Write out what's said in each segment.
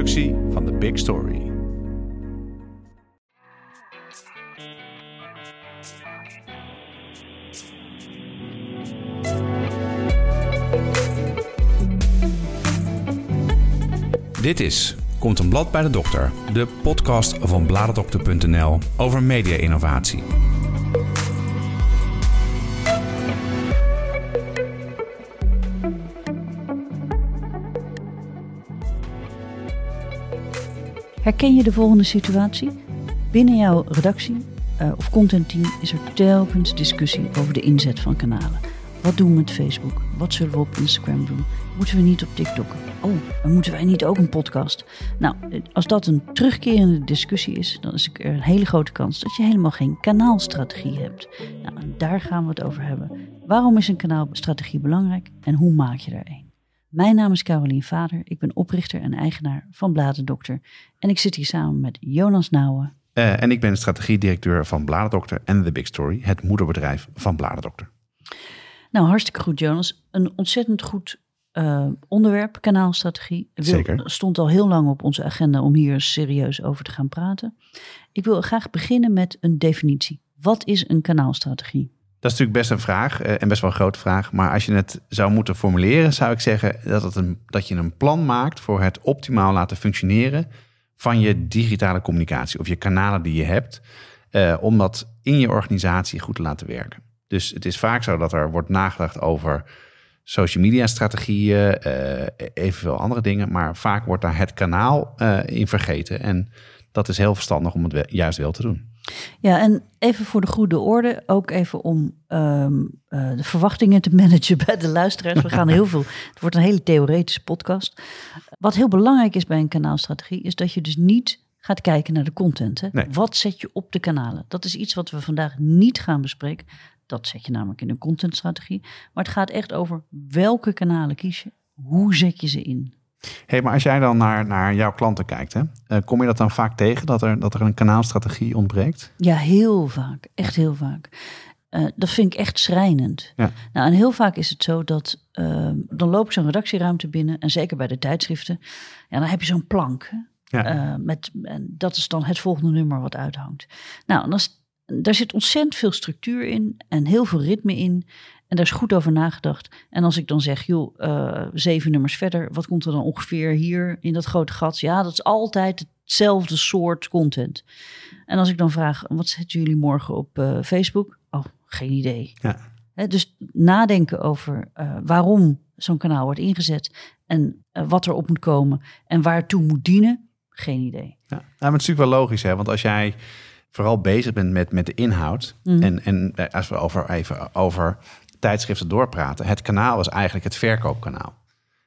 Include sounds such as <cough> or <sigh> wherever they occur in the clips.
productie van The Big Story. Dit is Komt een blad bij de dokter, de podcast van bladerdokter.nl over media-innovatie. Herken je de volgende situatie? Binnen jouw redactie uh, of contentteam is er telkens discussie over de inzet van kanalen. Wat doen we met Facebook? Wat zullen we op Instagram doen? Moeten we niet op TikTok? Oh, dan moeten wij niet ook een podcast? Nou, als dat een terugkerende discussie is, dan is er een hele grote kans dat je helemaal geen kanaalstrategie hebt. Nou, en daar gaan we het over hebben. Waarom is een kanaalstrategie belangrijk en hoe maak je er een? Mijn naam is Carolien Vader. Ik ben oprichter en eigenaar van Bladerdokter. En ik zit hier samen met Jonas Nouwen. Uh, en ik ben strategiedirecteur van Bladerdokter en The Big Story, het moederbedrijf van Bladerdokter. Nou, hartstikke goed, Jonas. Een ontzettend goed uh, onderwerp, kanaalstrategie. Zeker. Stond al heel lang op onze agenda om hier serieus over te gaan praten. Ik wil graag beginnen met een definitie. Wat is een kanaalstrategie? Dat is natuurlijk best een vraag uh, en best wel een grote vraag. Maar als je het zou moeten formuleren, zou ik zeggen dat, het een, dat je een plan maakt voor het optimaal laten functioneren van je digitale communicatie of je kanalen die je hebt, uh, om dat in je organisatie goed te laten werken. Dus het is vaak zo dat er wordt nagedacht over social media strategieën, uh, evenveel andere dingen, maar vaak wordt daar het kanaal in vergeten. En dat is heel verstandig om het juist wel te doen. Ja, en even voor de goede orde, ook even om um, uh, de verwachtingen te <laughs> managen bij de luisteraars. We gaan heel veel, het wordt een hele theoretische podcast. Wat heel belangrijk is bij een kanaalstrategie, is dat je dus niet gaat kijken naar de content. Hè? Nee. Wat zet je op de kanalen? Dat is iets wat we vandaag niet gaan bespreken. Dat zet je namelijk in een contentstrategie. Maar het gaat echt over welke kanalen kies je, hoe zet je ze in. Hey, maar als jij dan naar, naar jouw klanten kijkt, hè, uh, kom je dat dan vaak tegen dat er, dat er een kanaalstrategie ontbreekt? Ja, heel vaak. Echt heel vaak. Uh, dat vind ik echt schrijnend. Ja. Nou, en heel vaak is het zo dat uh, dan loop ik zo'n redactieruimte binnen, en zeker bij de tijdschriften, ja, dan heb je zo'n plank. Ja. met, en dat is dan het volgende nummer wat uithangt. Nou, en als daar zit ontzettend veel structuur in en heel veel ritme in. En daar is goed over nagedacht. En als ik dan zeg, joh, uh, zeven nummers verder, wat komt er dan ongeveer hier in dat grote gat? Ja, dat is altijd hetzelfde soort content. En als ik dan vraag, wat zetten jullie morgen op uh, Facebook? Oh, geen idee. Ja. He, dus nadenken over uh, waarom zo'n kanaal wordt ingezet en wat er op moet komen en waartoe moet dienen, geen idee. Ja, nou, maar het is natuurlijk wel logisch, hè? want als jij vooral bezig bent met, met de inhoud. Mhm. En, en als we over, even over tijdschriften doorpraten, het kanaal is eigenlijk het verkoopkanaal.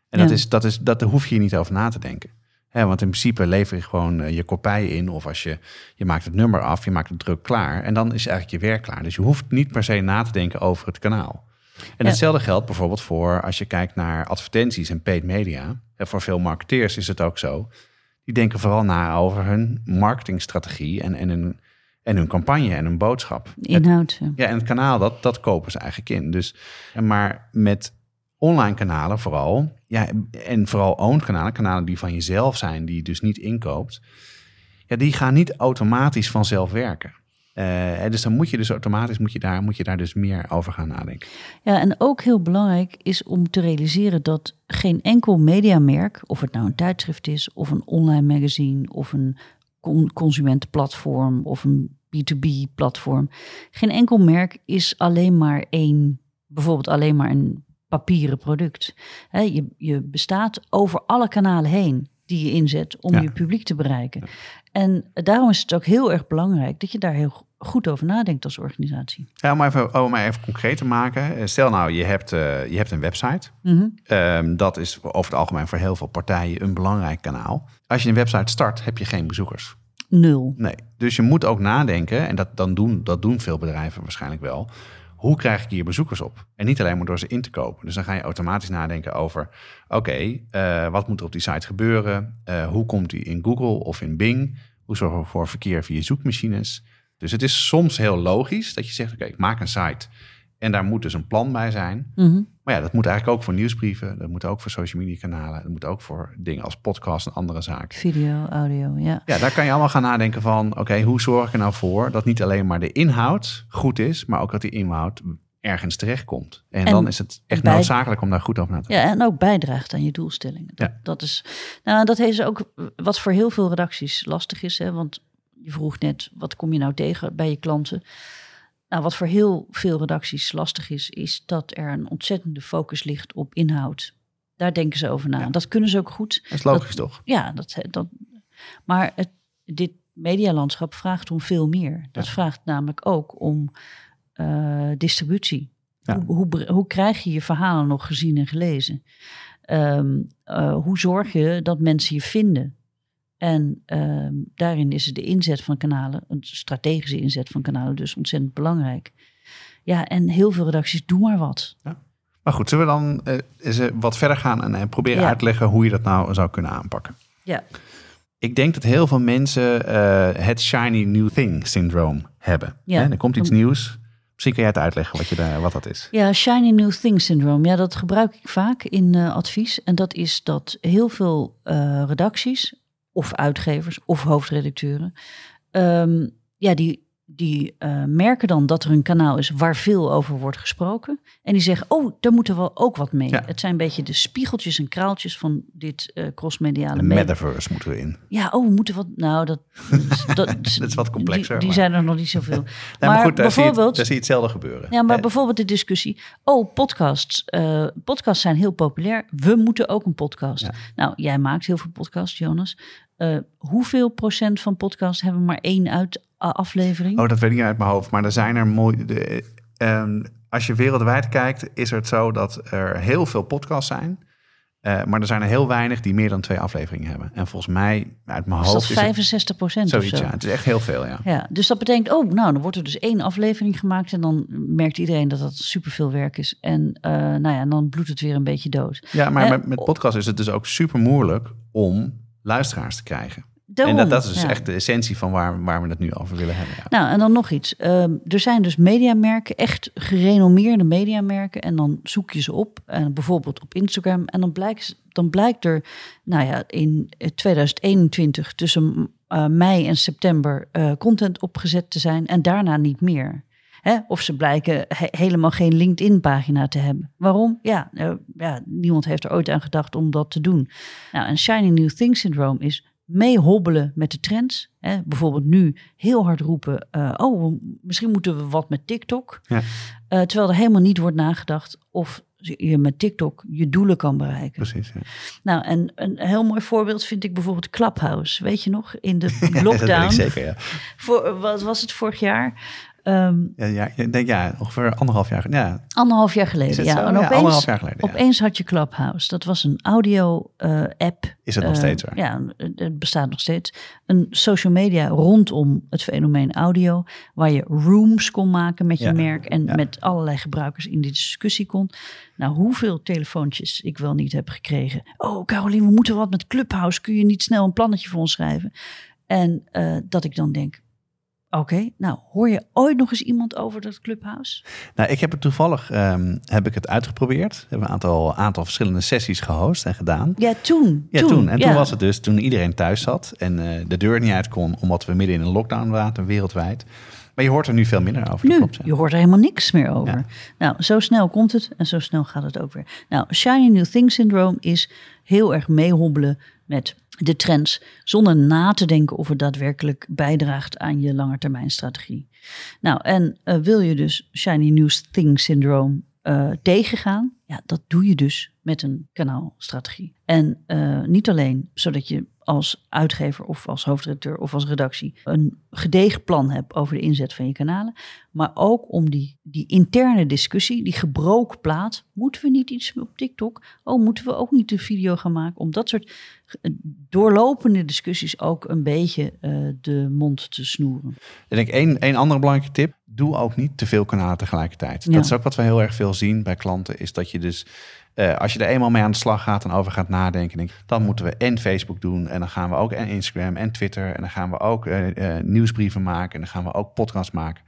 En Ja. dat, is, dat, is, dat daar hoef je niet over na te denken. Want in principe lever je gewoon eh, je kopij in. Of als je, je maakt het nummer af, je maakt het druk klaar. En dan is eigenlijk je werk klaar. Dus je hoeft niet per se na te denken over het kanaal. En Ja. hetzelfde geldt bijvoorbeeld voor als je kijkt naar advertenties en paid media. En voor veel marketeers is het ook zo. Die denken vooral na over hun marketingstrategie en, en, hun, en hun campagne en hun boodschap. Inhoud. ja. ja, en het kanaal, dat, dat kopen ze eigenlijk in. Dus, maar met online kanalen vooral, ja, en vooral owned kanalen, kanalen die van jezelf zijn, die je dus niet inkoopt, ja, die gaan niet automatisch vanzelf werken. Eh, dus dan moet je dus automatisch moet je daar, moet je daar dus meer over gaan nadenken. Ja, en ook heel belangrijk is om te realiseren dat geen enkel mediamerk, of het nou een tijdschrift is, of een online magazine, of een consumentenplatform, of een B2B-platform, geen enkel merk is alleen maar één, bijvoorbeeld alleen maar een papieren product. Je, je bestaat over alle kanalen heen die je inzet om Ja. je publiek te bereiken. En daarom is het ook heel erg belangrijk dat je daar heel goed over nadenkt als organisatie. Ja, om, even, om maar even concreet te maken. eh, Stel nou, je hebt, eh, je hebt een website. Mhm. Ehm, dat is over het algemeen voor heel veel partijen een belangrijk kanaal. Als je een website start, heb je geen bezoekers. Nul. Nee. Dus je moet ook nadenken, en dat, dan doen, dat doen veel bedrijven waarschijnlijk wel. Hoe krijg ik hier bezoekers op? En niet alleen maar door ze in te kopen. Dus dan ga je automatisch nadenken over: oké, eh, wat moet er op die site gebeuren? Eh, hoe komt die in Google of in Bing? Hoe zorgen we voor verkeer via zoekmachines? Dus het is soms heel logisch dat je zegt: oké, ik maak een site en daar moet dus een plan bij zijn. Mhm. Maar ja, dat moet eigenlijk ook voor nieuwsbrieven. Dat moet ook voor social media kanalen. Dat moet ook voor dingen als podcast en andere zaken. Video, audio, ja. Ja, daar kan je allemaal gaan nadenken van... oké, hoe zorg ik er nou voor dat niet alleen maar de inhoud goed is... maar ook dat die inhoud ergens terechtkomt. En, En dan is het echt noodzakelijk om daar goed over na te denken. Ja, en ook bijdraagt aan je doelstellingen. Dat, Ja. dat is, nou, dat is ook wat voor heel veel redacties lastig is. Hè? Want je vroeg net, wat kom je nou tegen bij je klanten? Nou, wat voor heel veel redacties lastig is, is dat er een ontzettende focus ligt op inhoud. Daar denken ze over na. Ja. Dat kunnen ze ook goed. Dat is logisch, toch? Ja, dat, dat, maar het, dit medialandschap vraagt om veel meer. Dat Ja. vraagt namelijk ook om eh, distributie. Ja. Hoe, hoe krijg je je verhalen nog gezien en gelezen? Ehm, eh, hoe zorg je dat mensen je vinden? En ehm, daarin is de inzet van kanalen, een strategische inzet van kanalen, dus ontzettend belangrijk. Ja, en heel veel redacties, doe maar wat. Maar goed, zullen we dan eh, eens wat verder gaan... en eh, proberen Ja. uit te leggen hoe je dat nou zou kunnen aanpakken? Ja, Ik denk dat heel veel mensen eh, het shiny new thing syndroom hebben. Ja. Hè, er komt iets nieuws. Misschien kan jij het uitleggen wat, je daar, wat dat is. Ja, shiny new thing syndroom. Ja, dat gebruik ik vaak in advies. En dat is dat heel veel redacties, of uitgevers, of hoofdredacteuren, ehm, ja, die, die eh, merken dan dat er een kanaal is waar veel over wordt gesproken. En die zeggen, oh, daar moeten we ook wat mee. Ja. Het zijn een beetje de spiegeltjes en kraaltjes van dit eh crossmediale De metaverse moeten we in. Ja, oh, we moeten wat. Nou, dat, dat, <laughs> dat is wat complexer, Die, die maar- zijn er nog niet zoveel. <laughs> Nee, maar, goed, daar zie, je, bijvoorbeeld- daar zie je hetzelfde gebeuren. ja, maar Eh, bijvoorbeeld de discussie. Oh, podcasts. podcasts zijn heel populair. We moeten ook een podcast. Ja. Nou, jij maakt heel veel podcasts, Jonas. Eh, hoeveel procent van podcasts hebben maar één uit aflevering? Oh, dat weet ik niet uit mijn hoofd. Maar er zijn er mooi. De, eh, ehm, als je wereldwijd kijkt, is het zo dat er heel veel podcasts zijn. Eh, maar er zijn er heel weinig die meer dan twee afleveringen hebben. En volgens mij, uit mijn dat hoofd, is het 65 procent of zoiets. zo? Ja, het is echt heel veel, ja. Ja, dus dat betekent, oh, nou, dan wordt er dus één aflevering gemaakt en dan merkt iedereen dat dat superveel werk is. En eh, nou ja, dan bloedt het weer een beetje dood. Ja, maar met, met podcast is het dus ook super moeilijk om luisteraars te krijgen. Daarom, en dat, dat is dus ja. echt de essentie van waar, waar we het nu over willen hebben. Ja. Nou, en dan nog iets. Ehm, er zijn dus mediamerken, echt gerenommeerde mediamerken. En dan zoek je ze op, en bijvoorbeeld op Instagram. En dan blijkt, dan blijkt er, nou ja, in eh, 2021 tussen eh, mei en september eh, content opgezet te zijn. En daarna niet meer. Hè? Of ze blijken he- helemaal geen LinkedIn-pagina te hebben. Waarom? Ja, eh, ja, niemand heeft er ooit aan gedacht om dat te doen. Nou, en Shiny New Thing Syndrome is meehobbelen met de trends. Hè? Bijvoorbeeld nu heel hard roepen, eh, oh, misschien moeten we wat met TikTok. Ja. Eh, terwijl er helemaal niet wordt nagedacht of je met TikTok je doelen kan bereiken. Precies. Ja. Nou, en een heel mooi voorbeeld vind ik bijvoorbeeld Clubhouse. Weet je nog, in de <laughs> lockdown, zeker, ja. voor, wat was het vorig jaar? Ehm, Ja, ja, ik denk ja, ongeveer anderhalf jaar. Ja, anderhalf jaar is geleden. Ja, en opeens, anderhalf jaar geleden. ja. opeens had je Clubhouse. Dat was een audio-app. Is het nog steeds waar? Ja, het bestaat nog steeds. Een social media rondom het fenomeen audio. Waar je rooms kon maken met je merk. En met allerlei gebruikers in die discussie kon. Nou, hoeveel telefoontjes ik wel niet heb gekregen. Oh, Caroline, we moeten wat met Clubhouse. Kun je niet snel een plannetje voor ons schrijven? En eh, dat ik dan denk... Oké, nou hoor je ooit nog eens iemand over dat Clubhouse? Nou, ik heb het toevallig ehm, heb ik het uitgeprobeerd. We hebben een aantal, aantal verschillende sessies gehost en gedaan. Ja, toen. Ja, toen. En toen was het dus toen iedereen thuis zat en eh, de deur niet uit kon, omdat we midden in een lockdown waren wereldwijd. Maar je hoort er nu veel minder over. Nu, klopt, ja. je hoort er helemaal niks meer over. Ja. Nou, zo snel komt het en zo snel gaat het ook weer. Nou, Shiny New Thing Syndrome is heel erg meehobbelen met de trends, zonder na te denken of het daadwerkelijk bijdraagt aan je langetermijnstrategie. Nou, en eh, wil je dus Shiny New Thing Syndrome eh, tegengaan, ja, dat doe je dus met een kanaalstrategie. En eh, niet alleen zodat je als uitgever of als hoofdredacteur of als redactie een gedegen plan hebt over de inzet van je kanalen, maar ook om die, die interne discussie, die gebroken plaat, moeten we niet iets op TikTok? Oh, moeten we ook niet een video gaan maken? Om dat soort eh, doorlopende discussies ook een beetje eh, de mond te snoeren. Ik denk één, één andere belangrijke tip. Doe ook niet te veel kanalen tegelijkertijd. Ja. Dat is ook wat we heel erg veel zien bij klanten. Is dat je dus, eh, als je er eenmaal mee aan de slag gaat en over gaat nadenken. Denk, dan moeten we en Facebook doen. En dan gaan we ook en Instagram en Twitter. En dan gaan we ook eh, eh, nieuwsbrieven maken. En dan gaan we ook podcasts maken.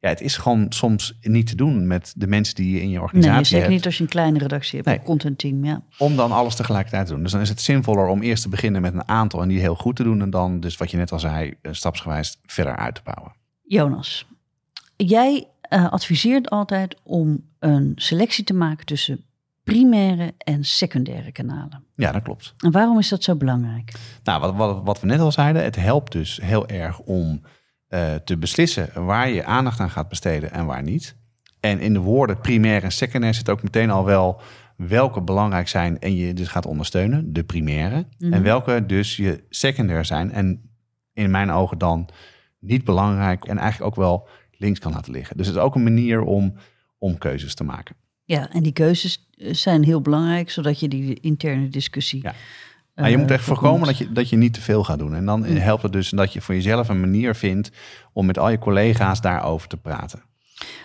ja, het is gewoon soms niet te doen met de mensen die je in je organisatie Nee, zeker hebt. niet als je een kleine redactie hebt, Nee. een contentteam. Ja. Om dan alles tegelijkertijd te doen. Dus dan is het zinvoller om eerst te beginnen met een aantal en die heel goed te doen. En dan, dus wat je net al zei, stapsgewijs verder uit te bouwen. Jonas, jij eh, adviseert altijd om een selectie te maken tussen primaire en secundaire kanalen. Ja, dat klopt. En waarom is dat zo belangrijk? Nou, wat, wat, wat we net al zeiden, het helpt dus heel erg om eh, te beslissen waar je aandacht aan gaat besteden en waar niet. En in de woorden primair en secundair zit ook meteen al wel welke belangrijk zijn en je dus gaat ondersteunen, de primaire. Mhm. En welke dus je secundair zijn en in mijn ogen dan niet belangrijk en eigenlijk ook wel links kan laten liggen. Dus het is ook een manier om, om keuzes te maken. Ja, en die keuzes eh, zijn heel belangrijk, zodat je die interne discussie. Ja. Maar je moet eh, echt voorkomen dat je, dat je niet te veel gaat doen. En dan Mm. helpt het dus dat je voor jezelf een manier vindt om met al je collega's daarover te praten.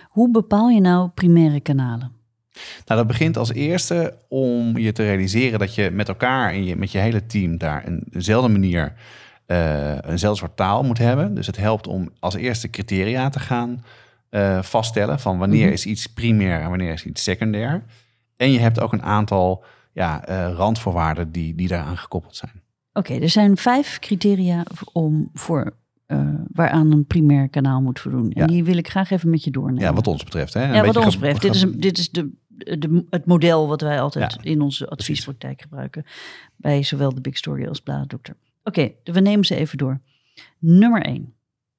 Hoe bepaal je nou primaire kanalen? Nou, dat begint als eerste om je te realiseren dat je met elkaar en je, met je hele team daar een, eenzelfde manier, eh eenzelfde soort taal moet hebben. Dus het helpt om als eerste criteria te gaan eh, vaststellen van wanneer Mhm. is iets primair en wanneer is iets secundair. En je hebt ook een aantal ja, eh, randvoorwaarden die, die daaraan gekoppeld zijn. Oké, er zijn vijf criteria om voor, waaraan een primair kanaal moet voldoen. En Ja. die wil ik graag even met je doornemen. Ja, wat ons betreft. Hè? Een Ja, wat ons betreft. Dit is, een- dit is de, de, het model wat wij altijd Ja, in onze adviespraktijk gebruiken. Bij zowel de Big Story als Bladerdokter. Oké, we nemen ze even door. Nummer 1.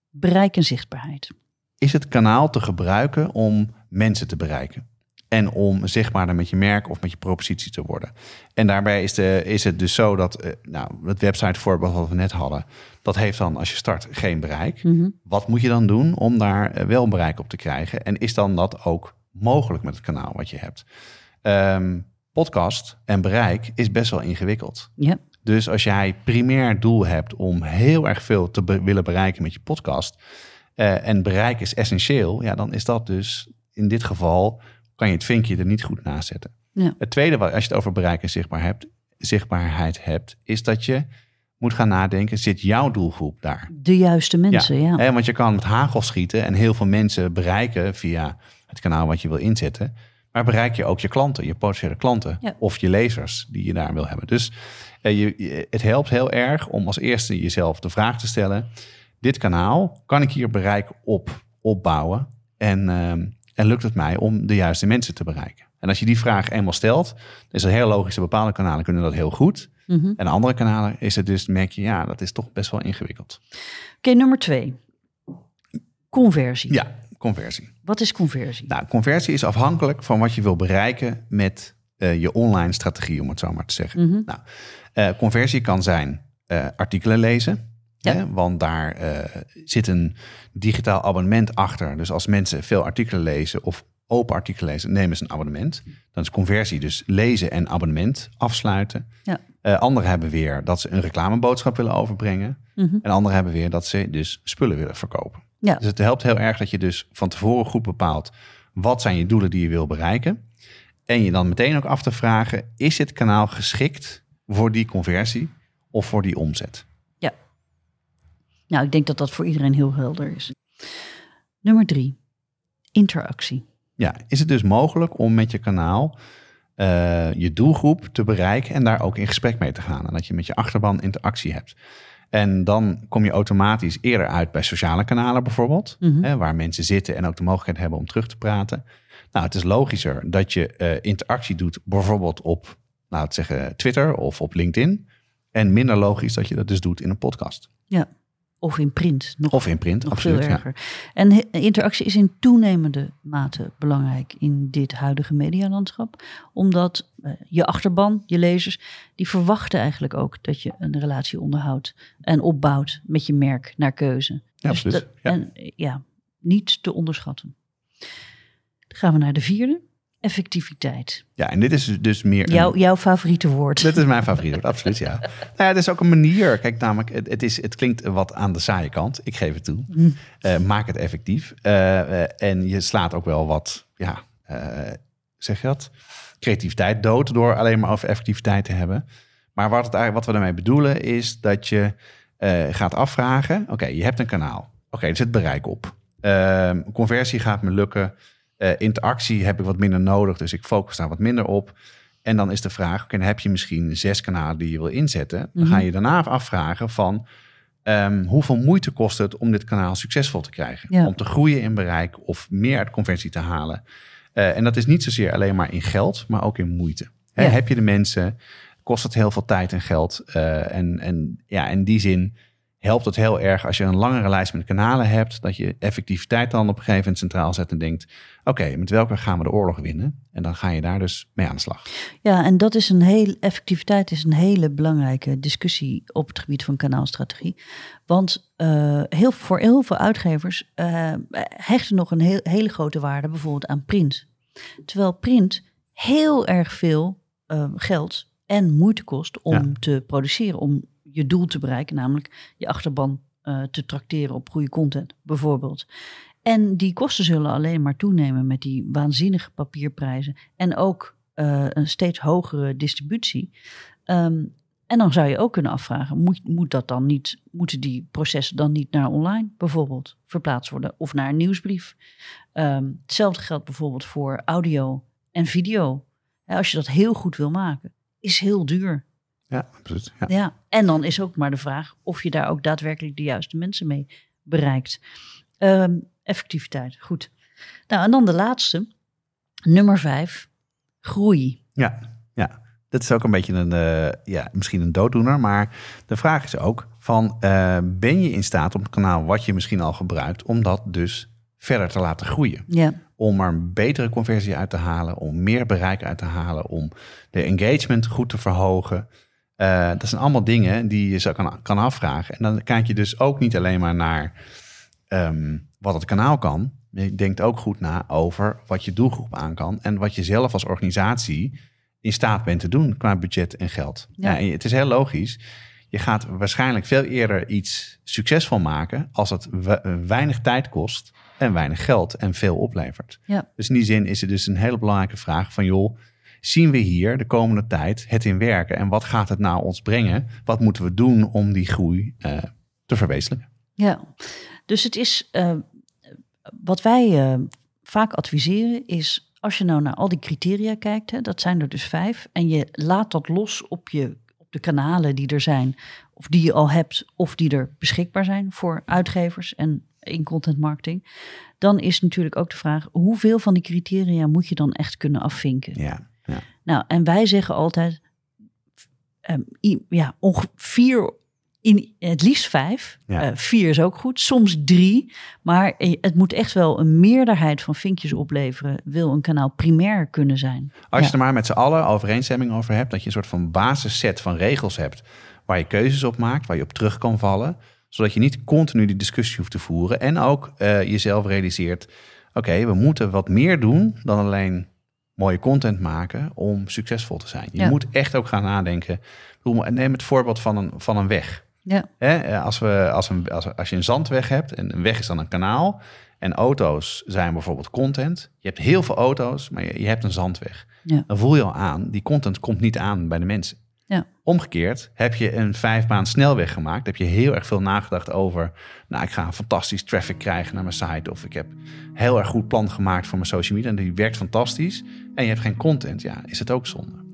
Bereik en zichtbaarheid. is het kanaal te gebruiken om mensen te bereiken. En om zichtbaarder met je merk of met je propositie te worden. En daarbij is, de, is het dus zo dat, eh, nou, het website voorbeeld wat we net hadden, dat heeft dan als je start geen bereik. Mhm. Wat moet je dan doen om daar eh, wel bereik op te krijgen? En is dan dat ook mogelijk met het kanaal wat je hebt? Ehm, podcast en bereik is best wel ingewikkeld. Ja, Dus als jij primair doel hebt om heel erg veel te be- willen bereiken met je podcast. eh, en bereik is essentieel, ja, dan is dat dus in dit geval. kan je het vinkje er niet goed naast zetten. Ja. Het tweede, als je het over bereik en zichtbaar hebt, zichtbaarheid hebt, is dat je moet gaan nadenken: zit jouw doelgroep daar? de juiste mensen, ja. Want je kan met hagel schieten en heel veel mensen bereiken via het kanaal wat je wil inzetten. Maar bereik je ook je klanten, je potentiële klanten Ja. of je lezers die je daar wil hebben. Dus eh, je, je- het helpt heel erg om als eerste jezelf de vraag te stellen: dit kanaal, kan ik hier bereik op opbouwen? En, ehm, en lukt het mij om de juiste mensen te bereiken? En als je die vraag eenmaal stelt, dan is het heel logisch dat bepaalde kanalen kunnen dat heel goed. Mhm. En andere kanalen is het dus, merk je, ja, dat is toch best wel ingewikkeld. Oké, nummer 2. Conversie. Ja, conversie. Wat is conversie? Nou, conversie is afhankelijk van wat je wil bereiken met eh, je online strategie, om het zo maar te zeggen. Mhm. Nou, eh, conversie kan zijn eh, artikelen lezen. Ja. Hè, want daar zit een digitaal abonnement achter. Dus als mensen veel artikelen lezen of open artikelen lezen, nemen ze een abonnement. Dan is conversie dus lezen en abonnement afsluiten. Ja. Anderen hebben weer dat ze een reclameboodschap willen overbrengen. Mhm. En anderen hebben weer dat ze dus spullen willen verkopen. Ja. Dus het helpt heel erg dat je dus van tevoren goed bepaalt... wat zijn je doelen die je wil bereiken. En je dan meteen ook af te vragen... is dit kanaal geschikt voor die conversie of voor die omzet? Nou, ik denk dat dat voor iedereen heel helder is. Nummer 3. Interactie. Ja, is het dus mogelijk om met je kanaal eh, je doelgroep te bereiken en daar ook in gesprek mee te gaan. En dat je met je achterban interactie hebt. En dan kom je automatisch eerder uit bij sociale kanalen bijvoorbeeld, Mhm. hè, waar mensen zitten en ook de mogelijkheid hebben om terug te praten. Nou, het is logischer dat je eh, interactie doet bijvoorbeeld op, zeggen Twitter of op LinkedIn. En minder logisch dat je dat dus doet in een podcast. Ja. Of in print. Nog, Of in print, nog absoluut. veel ja. erger. En interactie is in toenemende mate belangrijk in dit huidige medialandschap. Omdat eh, je achterban, je lezers, die verwachten eigenlijk ook dat je een relatie onderhoudt en opbouwt met je merk naar keuze. Ja, Dus absoluut. dat- Ja. En ja, niet te onderschatten. Dan gaan we naar de vierde. Effectiviteit. ja, en dit is dus meer. een- Jouw, jouw favoriete woord. Dit is mijn favoriet woord, absoluut, ja. <laughs> Nou ja, het is ook een manier. Kijk, namelijk, het, het, is, het klinkt wat aan de saaie kant. Ik geef het toe. Hm. Eh, maak het effectief. Eh, eh, en je slaat ook wel wat, ja, zeg je dat? Creativiteit dood door alleen maar over effectiviteit te hebben. Maar wat, het, eigenlijk- wat we daarmee bedoelen is dat je gaat afvragen. Oké, je hebt een kanaal. Oké, er zit bereik op. Ehm, conversie gaat me lukken. Uh, interactie heb ik wat minder nodig, dus ik focus daar wat minder op. En dan is de vraag, okay, heb je misschien zes kanalen die je wil inzetten? Dan ga mhm. je daarna afvragen van um, hoeveel moeite kost het om dit kanaal succesvol te krijgen? Om te groeien in bereik of meer uit conversie te halen. Uh, en dat is niet zozeer alleen maar in geld, maar ook in moeite. Heb je de mensen? Kost het heel veel tijd en geld? Uh, en, en ja, in die zin helpt het heel erg als je een langere lijst met kanalen hebt, dat je effectiviteit dan op een gegeven moment centraal zet en denkt: oké, met welke gaan we de oorlog winnen? En dan ga je daar dus mee aan de slag. Ja, en dat is een heel effectiviteit is een hele belangrijke discussie op het gebied van kanaalstrategie. Want uh, heel, voor heel veel uitgevers uh, hechten nog een heel, hele grote waarde bijvoorbeeld aan print. Terwijl print heel erg veel uh, geld en moeite kost om te produceren, om je doel te bereiken, namelijk je achterban uh, te tracteren op goede content, bijvoorbeeld. En die kosten zullen alleen maar toenemen met die waanzinnige papierprijzen en ook uh, een steeds hogere distributie. Um, en dan zou je ook kunnen afvragen, moet, moet dat dan niet, moeten die processen dan niet naar online bijvoorbeeld verplaatst worden of naar een nieuwsbrief? Um, hetzelfde geldt bijvoorbeeld voor audio en video. Als je dat heel goed wil maken, is heel duur. Ja, absoluut. Ja. ja. en dan is ook maar de vraag of je daar ook daadwerkelijk de juiste mensen mee bereikt. Um, effectiviteit, goed. Nou, en dan de laatste, nummer vijf, groei. Ja, ja. Dat is ook een beetje een, uh, ja, misschien een dooddoener, maar de vraag is ook van, uh, ben je in staat om het kanaal wat je misschien al gebruikt, om dat dus verder te laten groeien? Ja. Om er een betere conversie uit te halen, om meer bereik uit te halen, om de engagement goed te verhogen. Uh, dat zijn allemaal dingen die je zo kan, kan afvragen. En dan kijk je dus ook niet alleen maar naar um, wat het kanaal kan. Je denkt ook goed na over wat je doelgroep aan kan. En wat je zelf als organisatie in staat bent te doen qua budget en geld. Ja. ja en het is heel logisch. Je gaat waarschijnlijk veel eerder iets succesvol maken als het weinig tijd kost en weinig geld en veel oplevert. Ja. Dus in die zin is het dus een hele belangrijke vraag van joh, zien we hier de komende tijd het in werken? En wat gaat het nou ons brengen? Wat moeten we doen om die groei uh, te verwezenlijken? Ja, dus het is uh, wat wij uh, vaak adviseren is als je nou naar al die criteria kijkt, hè, dat zijn er dus vijf, en je laat dat los op, je, op de kanalen die er zijn, of die je al hebt, of die er beschikbaar zijn voor uitgevers en in content marketing, dan is natuurlijk ook de vraag: hoeveel van die criteria moet je dan echt kunnen afvinken? Ja. Ja. Nou, en wij zeggen altijd, um, ja, ongeveer vier, in het liefst vijf. Ja. Uh, vier is ook goed, soms drie. Maar het moet echt wel een meerderheid van vinkjes opleveren, wil een kanaal primair kunnen zijn. Als je er maar met z'n allen overeenstemming over hebt, dat je een soort van basisset van regels hebt, waar je keuzes op maakt, waar je op terug kan vallen, zodat je niet continu die discussie hoeft te voeren en ook uh, jezelf realiseert, oké, we moeten wat meer doen dan alleen mooie content maken om succesvol te zijn. Je moet echt ook gaan nadenken. Neem het voorbeeld van een, van een weg. Ja. Als, we, als, een, als, als je een zandweg hebt en een weg is dan een kanaal en auto's zijn bijvoorbeeld content. Je hebt heel veel auto's, maar je, je hebt een zandweg. Ja. Dan voel je al aan, die content komt niet aan bij de mensen. Ja. Omgekeerd, heb je een vijfbaan snelweg gemaakt, heb je heel erg veel nagedacht over, nou, ik ga een fantastisch traffic krijgen naar mijn site, of ik heb heel erg goed plan gemaakt voor mijn social media en die werkt fantastisch, en je hebt geen content, ja, is het ook zonde.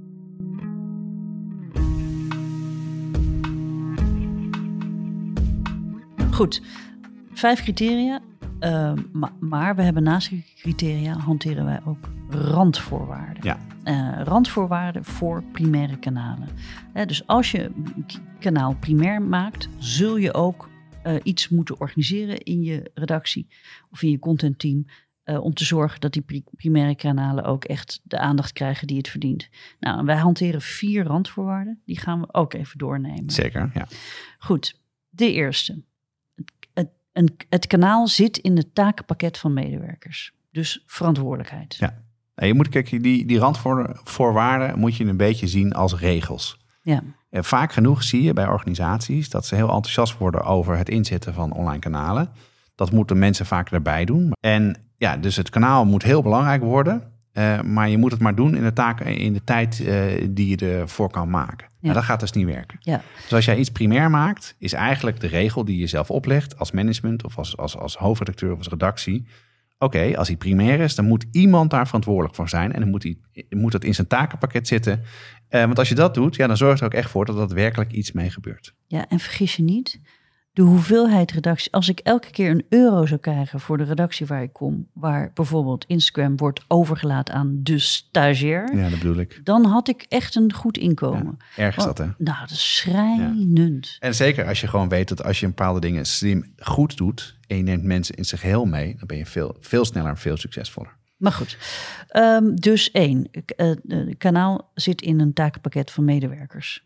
Goed, vijf criteria. Uh, maar we hebben naast die criteria hanteren wij ook randvoorwaarden. Ja. Uh, randvoorwaarden voor primaire kanalen. dus als je kanaal primair maakt, zul je ook uh, iets moeten organiseren in je redactie of in je contentteam. Uh, om te zorgen dat die primaire kanalen ook echt de aandacht krijgen die het verdient. Nou, wij hanteren vier randvoorwaarden. Die gaan we ook even doornemen. Zeker, ja. Goed, de eerste een, het kanaal zit in het takenpakket van medewerkers. Dus verantwoordelijkheid. Ja. je moet, kijk, die, die randvoorwaarden moet je een beetje zien als regels. Ja. En vaak genoeg zie je bij organisaties dat ze heel enthousiast worden over het inzetten van online kanalen. Dat moeten mensen vaak erbij doen. En ja, dus het kanaal moet heel belangrijk worden. Eh, maar je moet het maar doen in de, taak, in de tijd eh, die je ervoor kan maken. Nou, dat gaat dus niet werken. Ja. Dus als jij iets primair maakt, is eigenlijk de regel die je zelf oplegt als management of als, als, als hoofdredacteur of als redactie. Oké, als hij primair is, dan moet iemand daar verantwoordelijk voor zijn. En dan moet, hij, moet het in zijn takenpakket zitten. Eh, want als je dat doet, ja, dan zorgt er ook echt voor dat er daadwerkelijk iets mee gebeurt. Ja, en vergis je niet, de hoeveelheid redactie. Als ik elke keer een euro zou krijgen voor de redactie waar ik kom, waar bijvoorbeeld Instagram wordt overgelaten aan de stagiair, Ja, dat bedoel ik. dan had ik echt een goed inkomen. Erg is dat, hè? Nou, dat is schrijnend. En zeker als je gewoon weet dat als je een bepaalde dingen slim goed doet en je neemt mensen in zich heel mee, dan ben je veel, veel sneller en veel succesvoller. Maar goed, Ehm, dus één, k- eh, het kanaal zit in een takenpakket van medewerkers.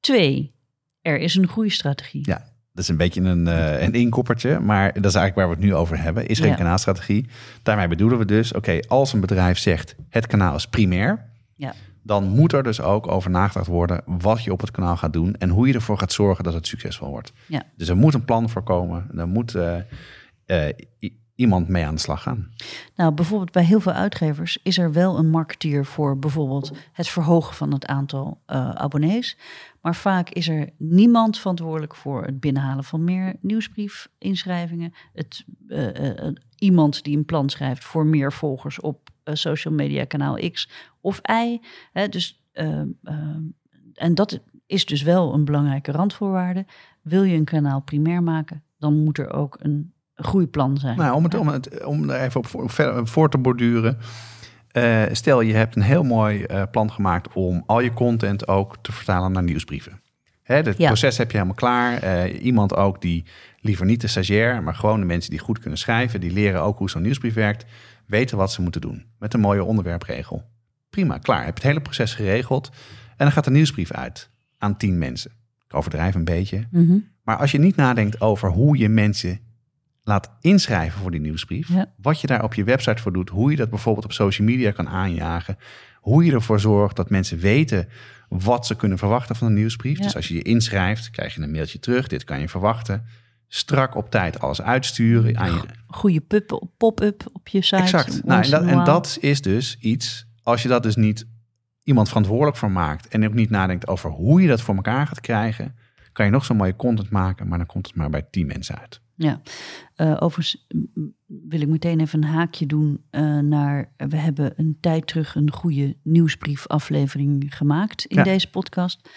Twee, er is een groeistrategie. Ja, dat is een beetje een, eh, een inkoppertje, maar dat is eigenlijk waar we het nu over hebben. Is er Ja. een kanaalstrategie? Daarmee bedoelen we dus, oké, als een bedrijf zegt het kanaal is primair, Ja. dan moet er dus ook over nagedacht worden wat je op het kanaal gaat doen en hoe je ervoor gaat zorgen dat het succesvol wordt. Ja. Dus er moet een plan voor komen, er moet eh, eh, iemand mee aan de slag gaan. Nou, bijvoorbeeld bij heel veel uitgevers is er wel een marketeer voor bijvoorbeeld het verhogen van het aantal eh, abonnees. Maar vaak is er niemand verantwoordelijk voor het binnenhalen van meer nieuwsbriefinschrijvingen. Het, eh, eh, iemand die een plan schrijft voor meer volgers op social media kanaal X of Y. Hè, dus, eh, eh, en dat is dus wel een belangrijke randvoorwaarde. Wil je een kanaal primair maken, dan moet er ook een groeiplan zijn. Nou, om, het, om, het, om er even op voor, voor te borduren. eh, stel, je hebt een heel mooi eh, plan gemaakt om al je content ook te vertalen naar nieuwsbrieven. Het Ja. proces heb je helemaal klaar. Eh, iemand ook die liever niet de stagiair, maar gewoon de mensen die goed kunnen schrijven, die leren ook hoe zo'n nieuwsbrief werkt, weten wat ze moeten doen. Met een mooie onderwerpregel. Prima, klaar. Heb het hele proces geregeld. En dan gaat de nieuwsbrief uit aan tien mensen. Ik overdrijf een beetje. Mhm. Maar als je niet nadenkt over hoe je mensen laat inschrijven voor die nieuwsbrief, Ja. wat je daar op je website voor doet, hoe je dat bijvoorbeeld op social media kan aanjagen, hoe je ervoor zorgt dat mensen weten wat ze kunnen verwachten van een nieuwsbrief. Ja. Dus als je je inschrijft, krijg je een mailtje terug, dit kan je verwachten. Strak op tijd alles uitsturen. Aan je... goede pup- pop-up op je site. Exact. Nou, en, dat, en dat is dus iets, als je dat dus niet iemand verantwoordelijk voor maakt en ook niet nadenkt over hoe je dat voor elkaar gaat krijgen, kan je nog zo'n mooie content maken, maar dan komt het maar bij tien mensen uit. Ja, Eh, overigens wil ik meteen even een haakje doen eh, naar. We hebben een tijd terug een goede nieuwsbriefaflevering gemaakt in Ja. deze podcast.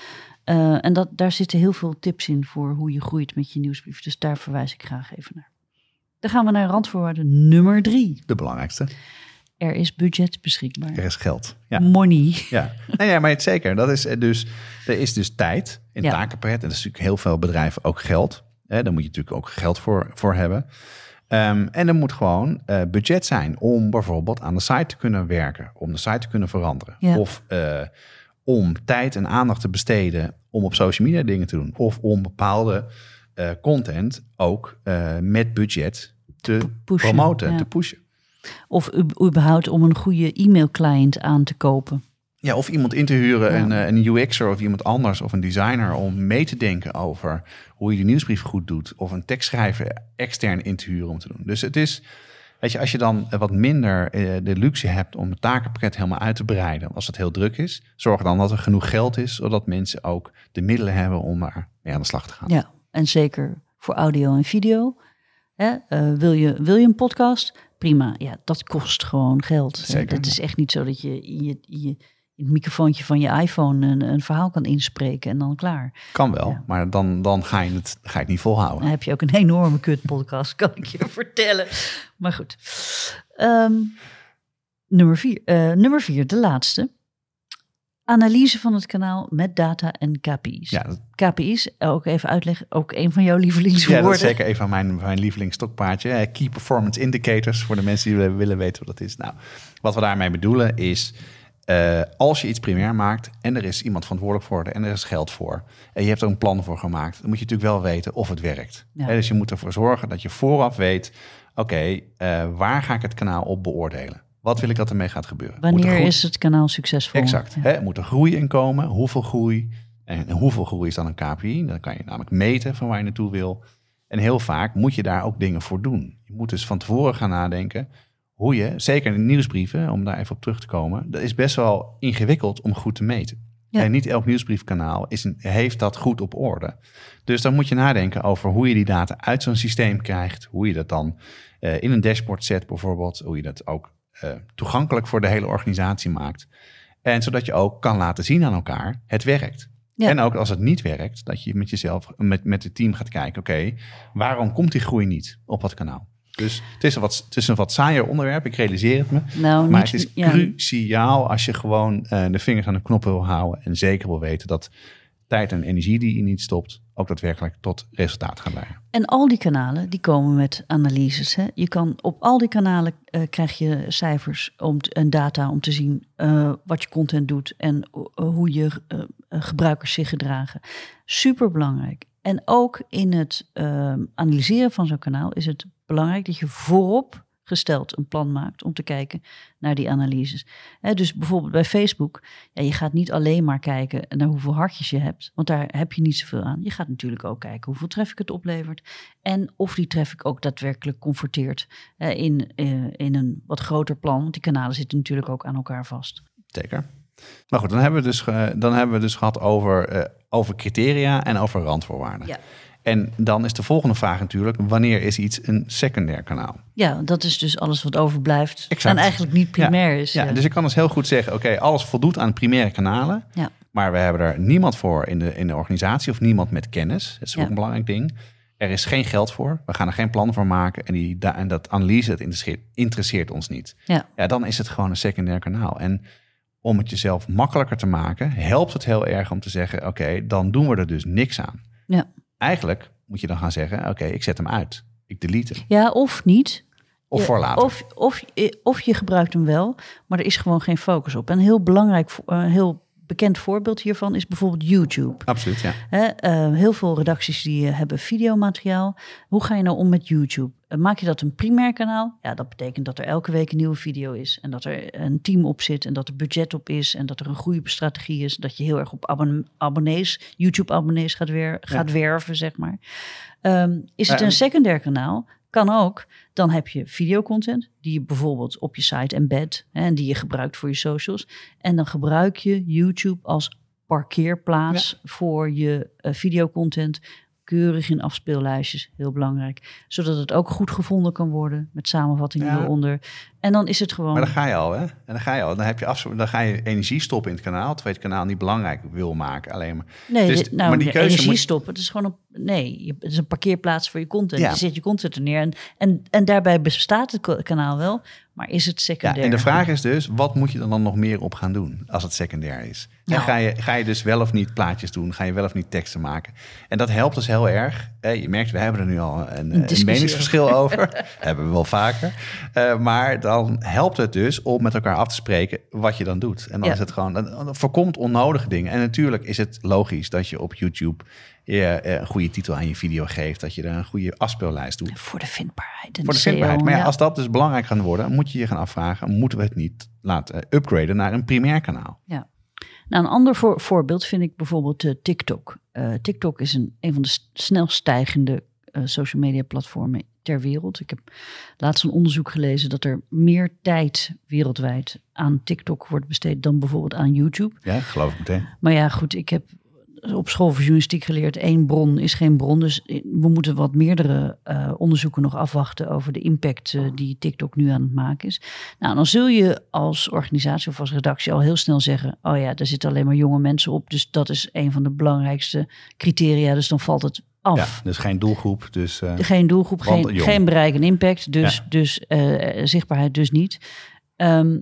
Eh, en dat, daar zitten heel veel tips in voor hoe je groeit met je nieuwsbrief. Dus daar verwijs ik graag even naar. Dan gaan we naar randvoorwaarden nummer drie. De belangrijkste. Er is budget beschikbaar. Er is geld. Ja, Money. ja. Nee, ja maar het, zeker. Dat is dus, er is dus tijd in Ja. takenpakket. En dat is natuurlijk heel veel bedrijven ook geld. Hè, daar moet je natuurlijk ook geld voor, voor hebben. Ehm, en er moet gewoon eh, budget zijn om bijvoorbeeld aan de site te kunnen werken. Om de site te kunnen veranderen. Ja. Of eh, om tijd en aandacht te besteden om op social media dingen te doen. Of om bepaalde eh, content ook eh, met budget te Pushen, promoten, ja. te pushen. Of überhaupt om een goede e-mailclient aan te kopen. Ja, of iemand in te huren, Ja. een, eh, een UX'er of iemand anders of een designer om mee te denken over hoe je de nieuwsbrief goed doet. Of een tekstschrijver extern in te huren om te doen. Dus het is, weet je, als je dan eh, wat minder eh, de luxe hebt om het takenpakket helemaal uit te breiden, als het heel druk is, zorg dan dat er genoeg geld is, zodat mensen ook de middelen hebben om daar mee aan de slag te gaan. Ja, en zeker voor audio en video. Hè? wil, je, wil je een podcast? Prima, ja, dat kost gewoon geld. Zeker. Het is echt niet zo dat je je, je, in het microfoontje van je iPhone een, een verhaal kan inspreken en dan klaar. Kan wel, Ja. maar dan, dan ga, je het, ga je het niet volhouden. Dan heb je ook een enorme kut podcast, kan ik je <laughs> vertellen. Maar goed. Ehm, nummer, vier, eh, nummer vier, de laatste. Analyse van het kanaal met data en KPI's. Ja, dat, KPI's, ook even uitleggen, ook een van jouw ja, lievelingswoorden. dat is zeker een van mijn, mijn lievelingsstokpaardje. Eh, Key Performance Indicators, voor de mensen die willen, willen weten wat dat is. Nou, wat we daarmee bedoelen is, eh, als je iets primair maakt en er is iemand verantwoordelijk voor en er is geld voor en je hebt er een plan voor gemaakt, dan moet je natuurlijk wel weten of het werkt. Ja. Dus je moet ervoor zorgen dat je vooraf weet, oké, eh, waar ga ik het kanaal op beoordelen? Wat wil ik dat ermee gaat gebeuren? Er Wanneer groei- is het kanaal succesvol? Exact. Ja. Hè, moet er groei in komen? Hoeveel groei? En hoeveel groei is dan een KPI? Dan kan je namelijk meten van waar je naartoe wil. En heel vaak moet je daar ook dingen voor doen. Je moet dus van tevoren gaan nadenken. Hoe je, zeker in de nieuwsbrieven, om daar even op terug te komen, dat is best wel ingewikkeld om goed te meten. Ja. En niet elk nieuwsbriefkanaal is een, heeft dat goed op orde. Dus dan moet je nadenken over hoe je die data uit zo'n systeem krijgt, hoe je dat dan eh, in een dashboard zet bijvoorbeeld, hoe je dat ook eh, toegankelijk voor de hele organisatie maakt. En zodat je ook kan laten zien aan elkaar, het werkt. Ja. En ook als het niet werkt, dat je met jezelf, met, met het team gaat kijken, oké, waarom komt die groei niet op dat kanaal? Dus het is, een wat, het is een wat saaier onderwerp, ik realiseer het me. Nou, Maar niet- het is ja, cruciaal als je gewoon eh, de vingers aan de knoppen wil houden en zeker wil weten dat tijd en energie die je niet stopt, ook daadwerkelijk tot resultaat gaan leiden. En al die kanalen die komen met analyses. Hè? Je kan op al die kanalen eh, krijg je cijfers om t- en data om te zien eh, wat je content doet en hoe je gebruikers zich gedragen. Super belangrijk. En ook in het analyseren van zo'n kanaal is het belangrijk dat je voorop gesteld een plan maakt om te kijken naar die analyses. Dus bijvoorbeeld bij Facebook, ja, je gaat niet alleen maar kijken naar hoeveel hartjes je hebt, want daar heb je niet zoveel aan. Je gaat natuurlijk ook kijken hoeveel traffic het oplevert en of die traffic ook daadwerkelijk converteert in, eh, in een wat groter plan, want die kanalen zitten natuurlijk ook aan elkaar vast. Zeker. Maar goed, dan hebben we dus, dan hebben we dus gehad over, eh, over criteria en over randvoorwaarden. Ja. En dan is de volgende vraag natuurlijk, wanneer is iets een secundair kanaal? Ja, dat is dus alles wat overblijft Exact. en eigenlijk niet primair is. Ja, dus ik kan dus heel goed zeggen, oké, alles voldoet aan primaire kanalen. Ja. Maar we hebben er niemand voor in de, in de organisatie of niemand met kennis. Dat is ook een belangrijk ding. Er is geen geld voor. We gaan er geen plan voor maken. En, die, en dat analyse, het interesseert, interesseert ons niet. Ja. ja, dan is het gewoon een secundair kanaal. En om het jezelf makkelijker te maken, helpt het heel erg om te zeggen: oké, dan doen we er dus niks aan. Ja. Eigenlijk moet je dan gaan zeggen: oké, ik zet hem uit. Ik delete hem. ja, of niet. Of voor later. Of, of, of je gebruikt hem wel, maar er is gewoon geen focus op. En een heel belangrijk, een heel bekend voorbeeld hiervan is bijvoorbeeld YouTube. Absoluut, ja. Eh, heel veel redacties die eh, hebben videomateriaal. Hoe ga je nou om met YouTube? Eh, maak je dat een primair kanaal? Ja, dat betekent dat er elke week een nieuwe video is. En dat er een team op zit. En dat er budget op is. En dat er een goede strategie is. Dat je heel erg op abon- abonnees, YouTube-abonnees gaat, wer- gaat werven, zeg maar. Ehm, is het een en- secundair kanaal? Kan ook. Dan heb je videocontent die je bijvoorbeeld op je site embed hè, en die je gebruikt voor je socials. En dan gebruik je YouTube als parkeerplaats voor je eh, videocontent. Keurig in afspeellijstjes, heel belangrijk. Zodat het ook goed gevonden kan worden met samenvattingen Ja. eronder. En dan is het gewoon. Maar dan ga je al, hè? En dan ga je al. Dan, heb je afs- dan ga je energie stoppen in het kanaal, terwijl je het kanaal niet belangrijk wil maken. Alleen maar. Nee, Dus dit- nou, maar die keuze energie moet- stoppen. Het is gewoon een, nee, je- het is een parkeerplaats voor je content. Ja. Je zet je content er neer en, en, en daarbij bestaat het kanaal wel, maar is het Ja, secundair? en de vraag is dus, wat moet je er dan nog meer op gaan doen als het secundair is? En Nou. ga, je, ga je dus wel of niet plaatjes doen? Ga je wel of niet teksten maken? En dat helpt dus heel erg. Eh, je merkt, we hebben er nu al een, een, discussie meningsverschil <laughs> over. hebben we wel vaker. Eh, maar dan helpt het dus om met elkaar af te spreken wat je dan doet. En dan Ja. is het gewoon, dan, voorkomt onnodige dingen. En natuurlijk is het logisch dat je op YouTube je, eh, een goede titel aan je video geeft. Dat je er een goede afspeellijst doet. Voor de vindbaarheid. Voor de vindbaarheid. Maar ja, ja. als dat dus belangrijk gaat worden, moet je je gaan afvragen: moeten we het niet laten upgraden naar een primair kanaal? Nou, een ander voor, voorbeeld vind ik bijvoorbeeld eh, TikTok. Eh, TikTok is een, een van de snelst stijgende eh, social media platformen ter wereld. Ik heb laatst een onderzoek gelezen dat er meer tijd wereldwijd aan TikTok wordt besteed dan bijvoorbeeld aan YouTube. Ja, geloof ik meteen. Maar ja, goed, ik heb op school voor journalistiek geleerd, één bron is geen bron. Dus we moeten wat meerdere eh, onderzoeken nog afwachten over de impact eh, die TikTok nu aan het maken is. Nou, dan zul je als organisatie of als redactie al heel snel zeggen, oh ja, daar zitten alleen maar jonge mensen op. Dus dat is een van de belangrijkste criteria. Dus dan valt het af. Ja, dus geen doelgroep. Dus, eh, Geen doelgroep, geen, jong. geen bereik en impact, dus, Ja. dus zichtbaarheid dus niet. Ehm,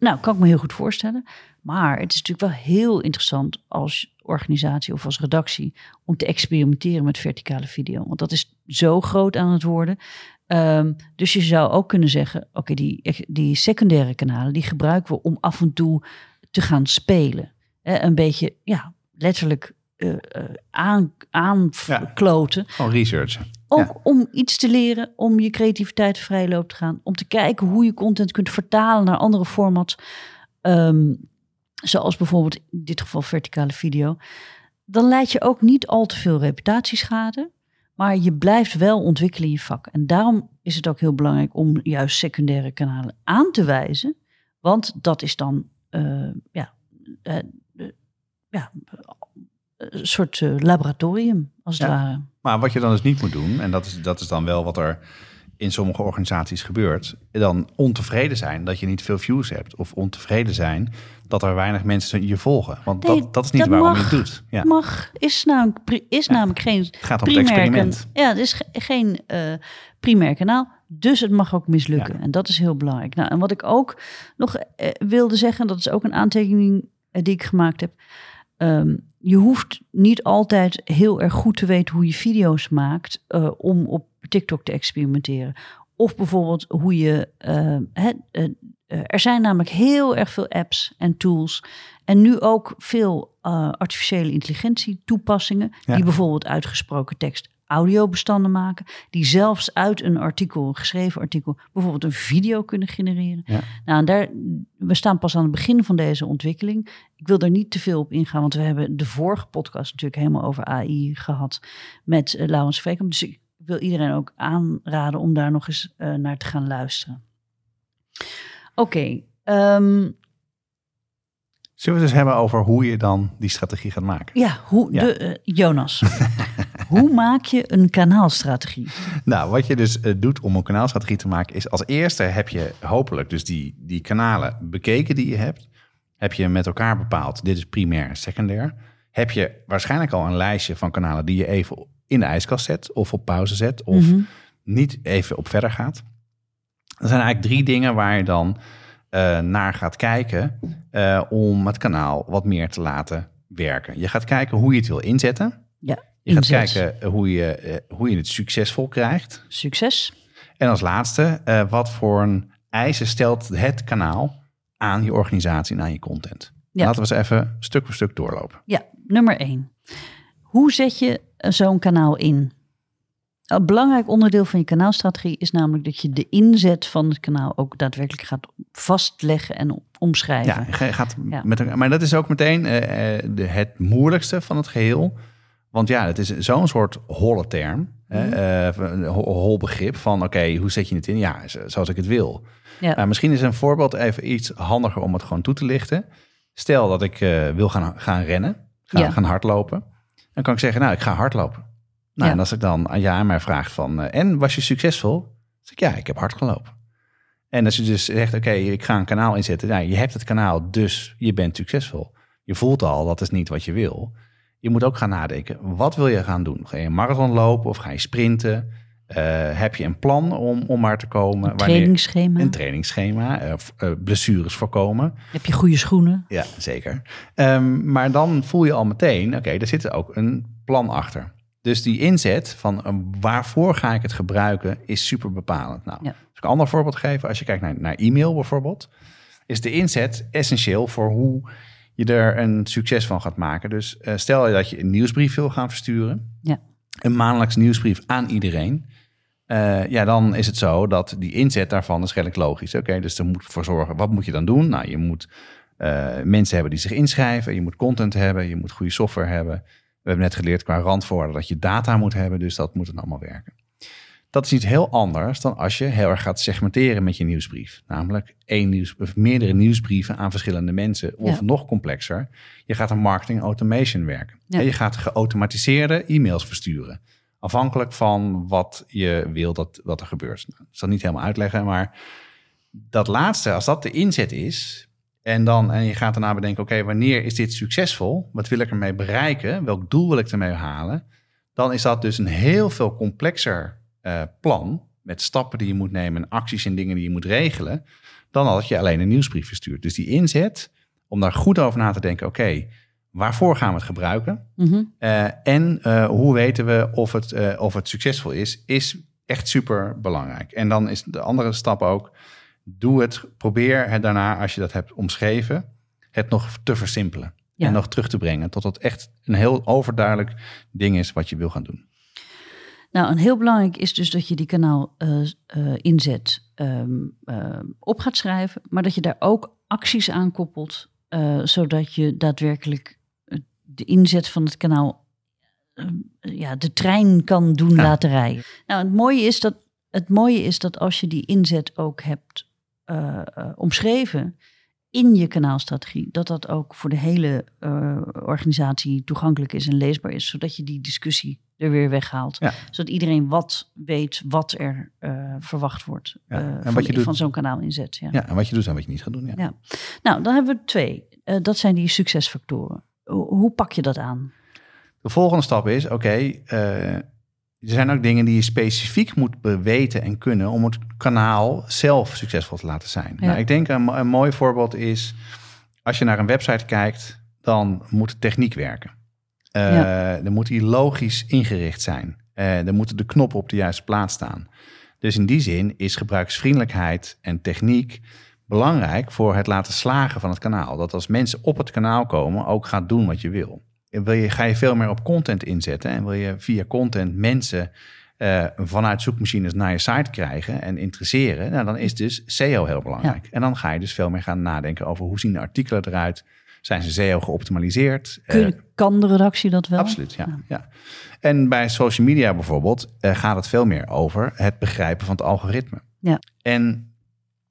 nou, kan ik me heel goed voorstellen. Maar het is natuurlijk wel heel interessant als organisatie of als redactie om te experimenteren met verticale video. Want dat is zo groot aan het worden. Ehm, dus je zou ook kunnen zeggen, oké, die, die secundaire kanalen, die gebruiken we om af en toe te gaan spelen. Eh, een beetje, ja, letterlijk eh, eh, aan, aankloten. gewoon researchen. Ook Ja. om iets te leren, om je creativiteit vrij loop te gaan. Om te kijken hoe je content kunt vertalen naar andere formats. Ehm, zoals bijvoorbeeld in dit geval verticale video. Dan leid je ook niet al te veel reputatieschade. Maar je blijft wel ontwikkelen in je vak. En daarom is het ook heel belangrijk om juist secundaire kanalen aan te wijzen. Want dat is dan uh, ja, uh, ja, een soort laboratorium, als het ware. Maar wat je dan dus niet moet doen, en dat is, dat is dan wel wat er in sommige organisaties gebeurt, dan ontevreden zijn dat je niet veel views hebt. Of ontevreden zijn dat er weinig mensen je volgen. Want dat, dat is niet waarom je het doet. Ja. Mag, is namelijk, is namelijk geen. Het gaat om het experiment. Ja, het is geen uh, primair kanaal. Dus het mag ook mislukken. En dat is heel belangrijk. Nou, en wat ik ook nog uh, wilde zeggen, dat is ook een aantekening die ik gemaakt heb. Um, je hoeft niet altijd heel erg goed te weten hoe je video's maakt om op TikTok te experimenteren. Of bijvoorbeeld hoe je. Uh, er zijn namelijk heel erg veel apps en tools. En nu ook veel artificiële intelligentie toepassingen. Die bijvoorbeeld uitgesproken tekst audiobestanden maken. Die zelfs uit een artikel, een geschreven artikel, bijvoorbeeld een video kunnen genereren. Ja. Nou, daar, we staan pas aan het begin van deze ontwikkeling. Ik wil er niet te veel op ingaan, want we hebben de vorige podcast natuurlijk helemaal over AI gehad met uh, Laurens. Dus ik wil iedereen ook aanraden om daar nog eens uh, naar te gaan luisteren. Oké. Okay, um... Ehm, Zullen we het dus hebben over hoe je dan die strategie gaat maken? Ja, hoe, De, uh, Jonas. <laughs> hoe maak je een kanaalstrategie? Nou, wat je dus uh, doet om een kanaalstrategie te maken, is als eerste heb je hopelijk dus die, die kanalen bekeken die je hebt. Heb je met elkaar bepaald, dit is primair en secundair. Heb je waarschijnlijk al een lijstje van kanalen die je even in de ijskast zet of op pauze zet of mhm. niet even op verder gaat. Er zijn eigenlijk drie dingen waar je dan uh, naar gaat kijken uh, om het kanaal wat meer te laten werken. Je gaat kijken hoe je het wil inzetten. Ja, je gaat kijken hoe je, uh, hoe je het succesvol krijgt. Succes. En als laatste, wat voor een eisen stelt het kanaal aan je organisatie en aan je content. Ja. Laten we eens even stuk voor stuk doorlopen. Ja, nummer één. Hoe zet je zo'n kanaal in? Een belangrijk onderdeel van je kanaalstrategie is namelijk dat je de inzet van het kanaal ook daadwerkelijk gaat vastleggen en omschrijven. Ja, gaat Met, maar dat is ook meteen uh, de, het moeilijkste van het geheel. Want ja, het is zo'n soort holle term, mm -hmm. hol begrip van oké, hoe zet je het in? Ja, zoals ik het wil. Ja. Nou, misschien is een voorbeeld even iets handiger om het gewoon toe te lichten. Stel dat ik wil gaan, gaan rennen, gaan, gaan hardlopen. Dan kan ik zeggen, nou, ik ga hardlopen. Nou, en als ik dan aan aan mij vraagt van, uh, en was je succesvol? Dan zeg ik, ja, ik heb hard gelopen. En als je dus zegt, oké, ik ga een kanaal inzetten. Nou, je hebt het kanaal, dus je bent succesvol. Je voelt al, dat is niet wat je wil. Je moet ook gaan nadenken, wat wil je gaan doen? Ga je een marathon lopen of ga je sprinten? Uh, heb je een plan om, om maar te komen? Een trainingsschema. Een trainingsschema. Uh, blessures voorkomen. Heb je goede schoenen? Ja, zeker. Um, maar dan voel je al meteen, oké, okay, er zit ook een plan achter. Dus die inzet van waarvoor ga ik het gebruiken is super bepalend. Nou, ja. als ik een ander voorbeeld geef, als je kijkt naar, naar e-mail bijvoorbeeld, is de inzet essentieel voor hoe je er een succes van gaat maken. Dus uh, stel je dat je een nieuwsbrief wil gaan versturen, ja. een maandelijks nieuwsbrief aan iedereen. Uh, ja, dan is het zo dat die inzet daarvan is redelijk logisch. Oké, dus er moet voor zorgen. Wat moet je dan doen? Nou, je moet uh, mensen hebben die zich inschrijven. Je moet content hebben. Je moet goede software hebben. We hebben net geleerd qua randvoorwaarden dat je data moet hebben, dus dat moet dan allemaal werken. Dat is iets heel anders dan als je heel erg gaat segmenteren met je nieuwsbrief. Namelijk één nieuws, of meerdere nieuwsbrieven aan verschillende mensen. Of nog complexer, je gaat een marketing automation werken. Ja. Je gaat geautomatiseerde e-mails versturen. Afhankelijk van wat je wil dat, dat er gebeurt. Nou, ik zal niet helemaal uitleggen, maar dat laatste, als dat de inzet is, en, dan, en je gaat daarna bedenken, oké, wanneer is dit succesvol? Wat wil ik ermee bereiken? Welk doel wil ik ermee halen? Dan is dat dus een heel veel complexer uh, plan met stappen die je moet nemen en acties en dingen die je moet regelen, dan als je alleen een nieuwsbrief verstuurt. Dus die inzet, om daar goed over na te denken, oké, waarvoor gaan we het gebruiken? Mhm. uh, en uh, hoe weten we of het, of het succesvol is, is echt super belangrijk. En dan is de andere stap ook, doe het, probeer het daarna, als je dat hebt omschreven, het nog te versimpelen. En nog terug te brengen tot het echt een heel overduidelijk ding is wat je wil gaan doen. Nou, een heel belangrijk is dus dat je die kanaal uh, uh, inzet ehm, uh, op gaat schrijven, maar dat je daar ook acties aan koppelt, zodat je daadwerkelijk de inzet van het kanaal, ja, de trein kan doen laten rijden. Nou, het mooie is dat het mooie is dat als je die inzet ook hebt omschreven in je kanaalstrategie, dat dat ook voor de hele uh, organisatie toegankelijk is en leesbaar is, zodat je die discussie er weer weghaalt. Ja. Zodat iedereen wat weet wat er verwacht wordt ja. en van, wat je doet, van zo'n kanaal inzet. Ja. ja, en wat je doet en wat je niet gaat doen. Ja. Nou, dan hebben we twee. dat zijn die succesfactoren. Hoe pak je dat aan? De volgende stap is, oké, okay, er zijn ook dingen die je specifiek moet weten en kunnen om het kanaal zelf succesvol te laten zijn. Nou, ik denk een, een, mooi voorbeeld is, als je naar een website kijkt, dan moet de techniek werken. Uh, Dan moet die logisch ingericht zijn. Uh, dan moeten de knoppen op de juiste plaats staan. Dus in die zin is gebruiksvriendelijkheid en techniek belangrijk voor het laten slagen van het kanaal. Dat als mensen op het kanaal komen, ook gaat doen wat je wil wil je, ga je veel meer op content inzetten en wil je via content mensen uh, vanuit zoekmachines naar je site krijgen en interesseren, nou, dan is dus SEO heel belangrijk. En dan ga je dus veel meer gaan nadenken over hoe zien de artikelen eruit. Zijn ze SEO geoptimaliseerd? Kun, uh, kan de redactie dat wel? Absoluut, ja. ja. En bij social media bijvoorbeeld uh, gaat het veel meer over het begrijpen van het algoritme. Ja. En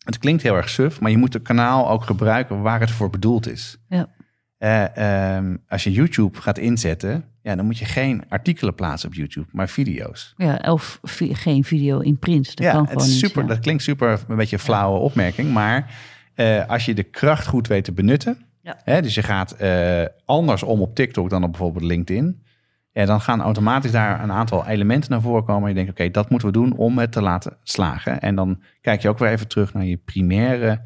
het klinkt heel erg suf, maar je moet het kanaal ook gebruiken waar het voor bedoeld is. Ja. Uh, um, als je YouTube gaat inzetten, ja, dan moet je geen artikelen plaatsen op YouTube, maar video's. Ja, of geen video in print. Dat ja, kan het is super, dat klinkt super een beetje een flauwe opmerking, maar uh, als je de kracht goed weet te benutten, ja. hè, dus je gaat uh, anders om op TikTok dan op bijvoorbeeld LinkedIn, ja, dan gaan automatisch daar een aantal elementen naar voren komen. En je denkt, oké, dat moeten we doen om het te laten slagen. En dan kijk je ook weer even terug naar je primaire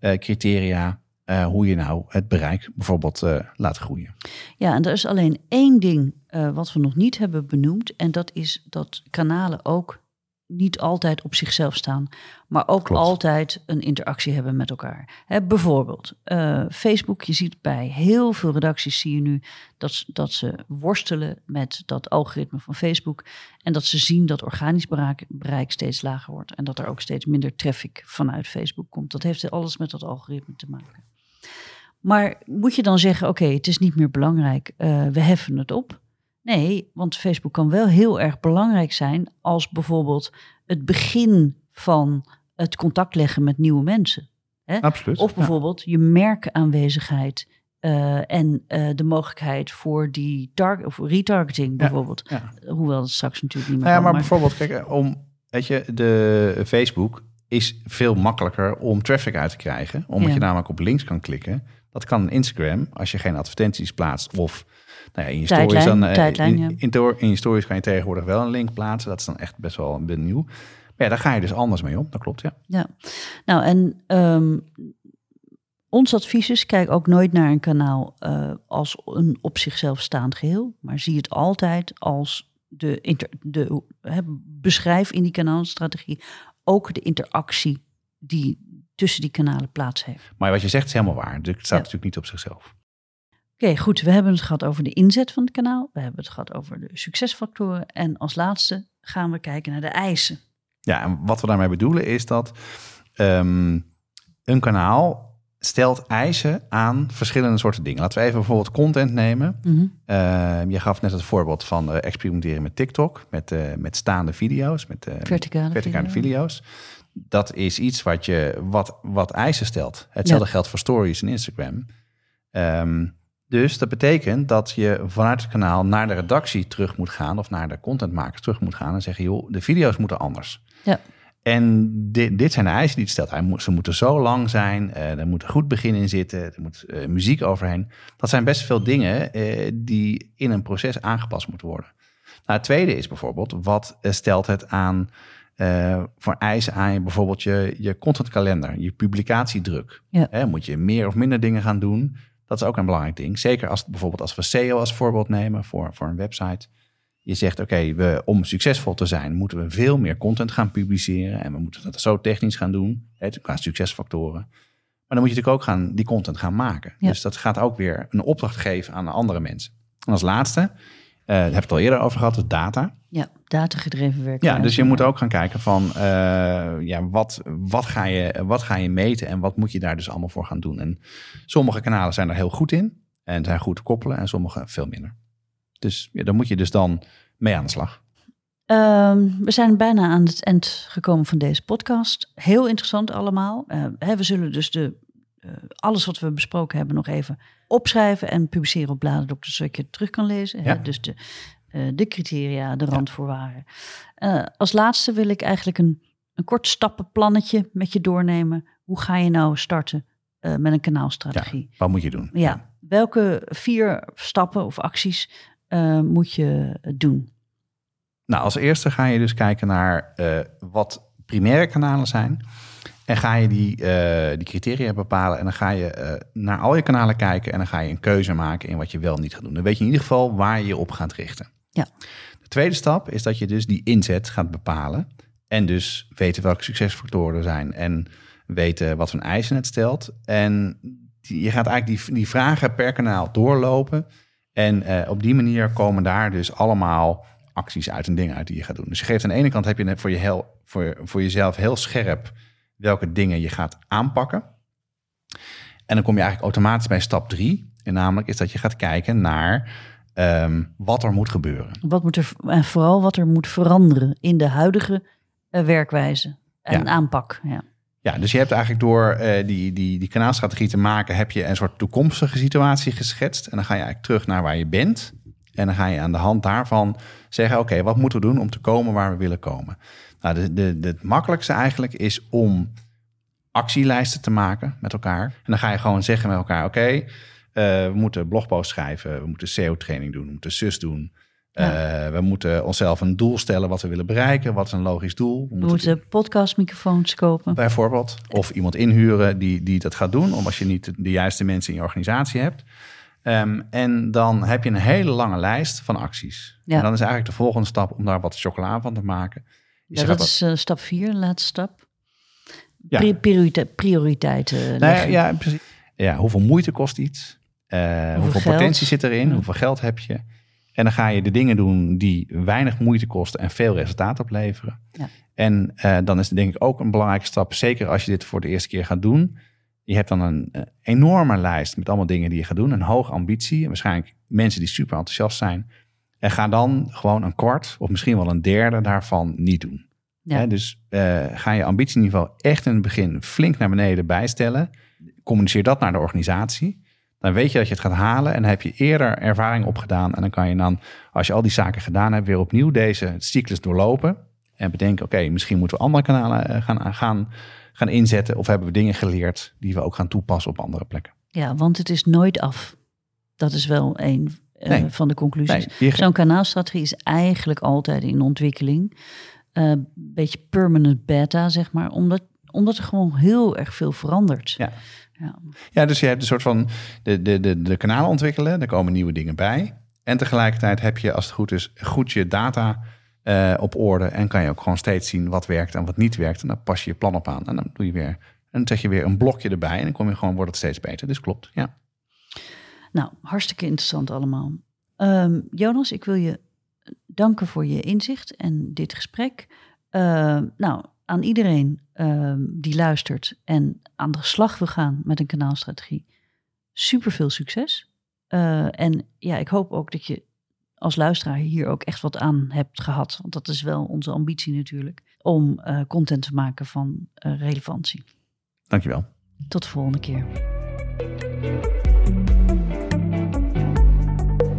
criteria uh, hoe je nou het bereik bijvoorbeeld uh, laat groeien. Ja, en er is alleen één ding uh, wat we nog niet hebben benoemd. En dat is dat kanalen ook niet altijd op zichzelf staan, maar ook Klopt. altijd een interactie hebben met elkaar. Hè, bijvoorbeeld Facebook, je ziet bij heel veel redacties zie je nu dat, dat ze worstelen met dat algoritme van Facebook en dat ze zien dat organisch bereik, bereik steeds lager wordt en dat er ook steeds minder traffic vanuit Facebook komt. Dat heeft alles met dat algoritme te maken. Maar moet je dan zeggen, oké, okay, het is niet meer belangrijk, uh, we heffen het op? Nee, want Facebook kan wel heel erg belangrijk zijn als bijvoorbeeld het begin van het contact leggen met nieuwe mensen. Hè? Absoluut. Of bijvoorbeeld ja. je merkaanwezigheid uh, en uh, de mogelijkheid voor die of retargeting bijvoorbeeld. Ja, ja. Hoewel dat straks natuurlijk niet meer. Nou ja, kan, maar, maar bijvoorbeeld, kijk, om weet je, de Facebook is veel makkelijker om traffic uit te krijgen. Omdat je namelijk op links kan klikken. Dat kan Instagram als je geen advertenties plaatst of nou ja, in je stories dan uh, in, in, in, je stories kan je tegenwoordig wel een link plaatsen. Dat is dan echt best wel nieuw. Maar ja, daar ga je dus anders mee om. Dat klopt, ja. Ja, nou en um, ons advies is, kijk ook nooit naar een kanaal uh, als een op zichzelf staand geheel, maar zie het altijd als de, inter, de he, beschrijf in die kanaalstrategie ook de interactie die tussen die kanalen plaats heeft. Maar wat je zegt is helemaal waar. Het staat ja. natuurlijk niet op zichzelf. Oké, okay, goed. We hebben het gehad over de inzet van het kanaal. We hebben het gehad over de succesfactoren. En als laatste gaan we kijken naar de eisen. Ja, en wat we daarmee bedoelen is dat um, een kanaal stelt eisen aan verschillende soorten dingen. Laten we even bijvoorbeeld content nemen. Mm -hmm. uh, je gaf net het voorbeeld van uh, experimenteren met TikTok, met, uh, met staande video's, met verticale, verticale video. video's. Dat is iets wat, je, wat, wat eisen stelt. Hetzelfde ja. geldt voor stories en Instagram. Um, dus dat betekent dat je vanuit het kanaal naar de redactie terug moet gaan... of naar de contentmakers terug moet gaan en zeggen... joh, de video's moeten anders. Ja. En dit, dit zijn de eisen die het stelt. Ze moeten zo lang zijn, uh, er moet een goed begin in zitten, er moet uh, muziek overheen. Dat zijn best veel dingen uh, die in een proces aangepast moeten worden. Nou, het tweede is bijvoorbeeld, wat stelt het aan voor eisen aan je, bijvoorbeeld je, je contentkalender, je publicatiedruk? Ja. moet je meer of minder dingen gaan doen? Dat is ook een belangrijk ding. Zeker als bijvoorbeeld als we SEO als voorbeeld nemen voor, voor een website je zegt, oké, okay, om succesvol te zijn, moeten we veel meer content gaan publiceren. En we moeten dat zo technisch gaan doen, hè, qua succesfactoren. Maar dan moet je natuurlijk ook gaan, die content gaan maken. Ja. Dus dat gaat ook weer een opdracht geven aan andere mensen. En als laatste, uh, daar heb ik het al eerder over gehad, is data. Ja, datagedreven werk. Ja, dus je moet ook gaan kijken van, uh, ja, wat, wat, ga je, wat ga je meten en wat moet je daar dus allemaal voor gaan doen. En sommige kanalen zijn er heel goed in en zijn goed te koppelen en sommige veel minder. Dus ja, daar moet je dus dan mee aan de slag. Ehm, we zijn bijna aan het eind gekomen van deze podcast. Heel interessant allemaal. Uh, hè, we zullen dus de, uh, alles wat we besproken hebben nog even opschrijven en publiceren op Bladerdokter, zodat je het terug kan lezen. Ja. Hè? Dus de, uh, de criteria, de randvoorwaarden. als laatste wil ik eigenlijk een, een kort stappenplannetje met je doornemen. Hoe ga je nou starten met een kanaalstrategie? Ja, wat moet je doen? Ja, welke vier stappen of acties moet je doen? Nou, als eerste ga je dus kijken naar uh, wat primaire kanalen zijn. En ga je die, uh, die criteria bepalen. En dan ga je uh, naar al je kanalen kijken. En dan ga je een keuze maken in wat je wel niet gaat doen. Dan weet je in ieder geval waar je je op gaat richten. Ja. De tweede stap is dat je dus die inzet gaat bepalen. En dus weten welke succesfactoren er zijn. En weten wat voor eisen het stelt. En je gaat eigenlijk die, die vragen per kanaal doorlopen. En op die manier komen daar dus allemaal acties uit en dingen uit die je gaat doen. Dus je geeft aan de ene kant heb je voor, je heel, voor, voor jezelf heel scherp welke dingen je gaat aanpakken. En dan kom je eigenlijk automatisch bij stap drie. En namelijk is dat je gaat kijken naar um, wat er moet gebeuren. Wat moet er, en vooral wat er moet veranderen in de huidige uh, werkwijze en ja. aanpak. Ja. Ja, dus je hebt eigenlijk door uh, die, die, die kanaalstrategie te maken, heb je een soort toekomstige situatie geschetst. En dan ga je eigenlijk terug naar waar je bent. En dan ga je aan de hand daarvan zeggen: oké, wat moeten we doen om te komen waar we willen komen? Nou, de, de, het makkelijkste eigenlijk is om actielijsten te maken met elkaar. En dan ga je gewoon zeggen met elkaar: oké, uh, we moeten blogpost schrijven, we moeten SEO-training doen, we moeten sus doen. Ja. Uh, we moeten onszelf een doel stellen wat we willen bereiken. Wat is een logisch doel? We, we moeten podcastmicrofoons kopen. Bijvoorbeeld. Of iemand inhuren die, die dat gaat doen. Om als je niet de juiste mensen in je organisatie hebt. Um, en dan heb je een hele lange lijst van acties. Ja. En dan is eigenlijk de volgende stap om daar wat chocola van te maken. Ja, dat is uh, stap vier, laatste stap. Ja. Priorite prioriteiten. Ja, precies. Ja, hoeveel moeite kost iets? Uh, hoeveel, hoeveel potentie zit erin? Hoeveel geld heb je? En dan ga je de dingen doen die weinig moeite kosten en veel resultaat opleveren. Ja. En uh, dan is het denk ik ook een belangrijke stap, zeker als je dit voor de eerste keer gaat doen. Je hebt dan een, een enorme lijst met allemaal dingen die je gaat doen, een hoge ambitie. Waarschijnlijk mensen die super enthousiast zijn. En ga dan gewoon een kwart of misschien wel een derde daarvan niet doen. Ja. Dus uh, ga je ambitieniveau echt in het begin flink naar beneden bijstellen. Communiceer dat naar de organisatie. Dan weet je dat je het gaat halen en dan heb je eerder ervaring opgedaan. En dan kan je dan, als je al die zaken gedaan hebt, weer opnieuw deze cyclus doorlopen. En bedenken, oké, okay, misschien moeten we andere kanalen gaan, gaan, gaan inzetten. Of hebben we dingen geleerd die we ook gaan toepassen op andere plekken. Ja, want het is nooit af. Dat is wel een uh, Nee. van de conclusies. Nee, Zo'n kanaalstrategie is eigenlijk altijd in ontwikkeling. Een beetje permanent beta, zeg maar. Omdat, omdat er gewoon heel erg veel verandert. Ja. Ja. Ja, dus je hebt een soort van de, de, de, de kanalen ontwikkelen, er komen nieuwe dingen bij. En tegelijkertijd heb je, als het goed is, goed je data eh, op orde. En kan je ook gewoon steeds zien wat werkt en wat niet werkt. En dan pas je je plan op aan. En dan doe je weer, en dan zeg je weer een blokje erbij. En dan kom je gewoon, wordt het steeds beter. Dus klopt, ja. Nou, hartstikke interessant allemaal. Ehm, Jonas, ik wil je danken voor je inzicht en dit gesprek. Ehm, nou, aan iedereen ehm, die luistert en aan de slag wil gaan met een kanaalstrategie, super veel succes. Eh, en ja, ik hoop ook dat je als luisteraar hier ook echt wat aan hebt gehad. Want dat is wel onze ambitie natuurlijk, om eh, content te maken van eh, relevantie. Dankjewel. Tot de volgende keer.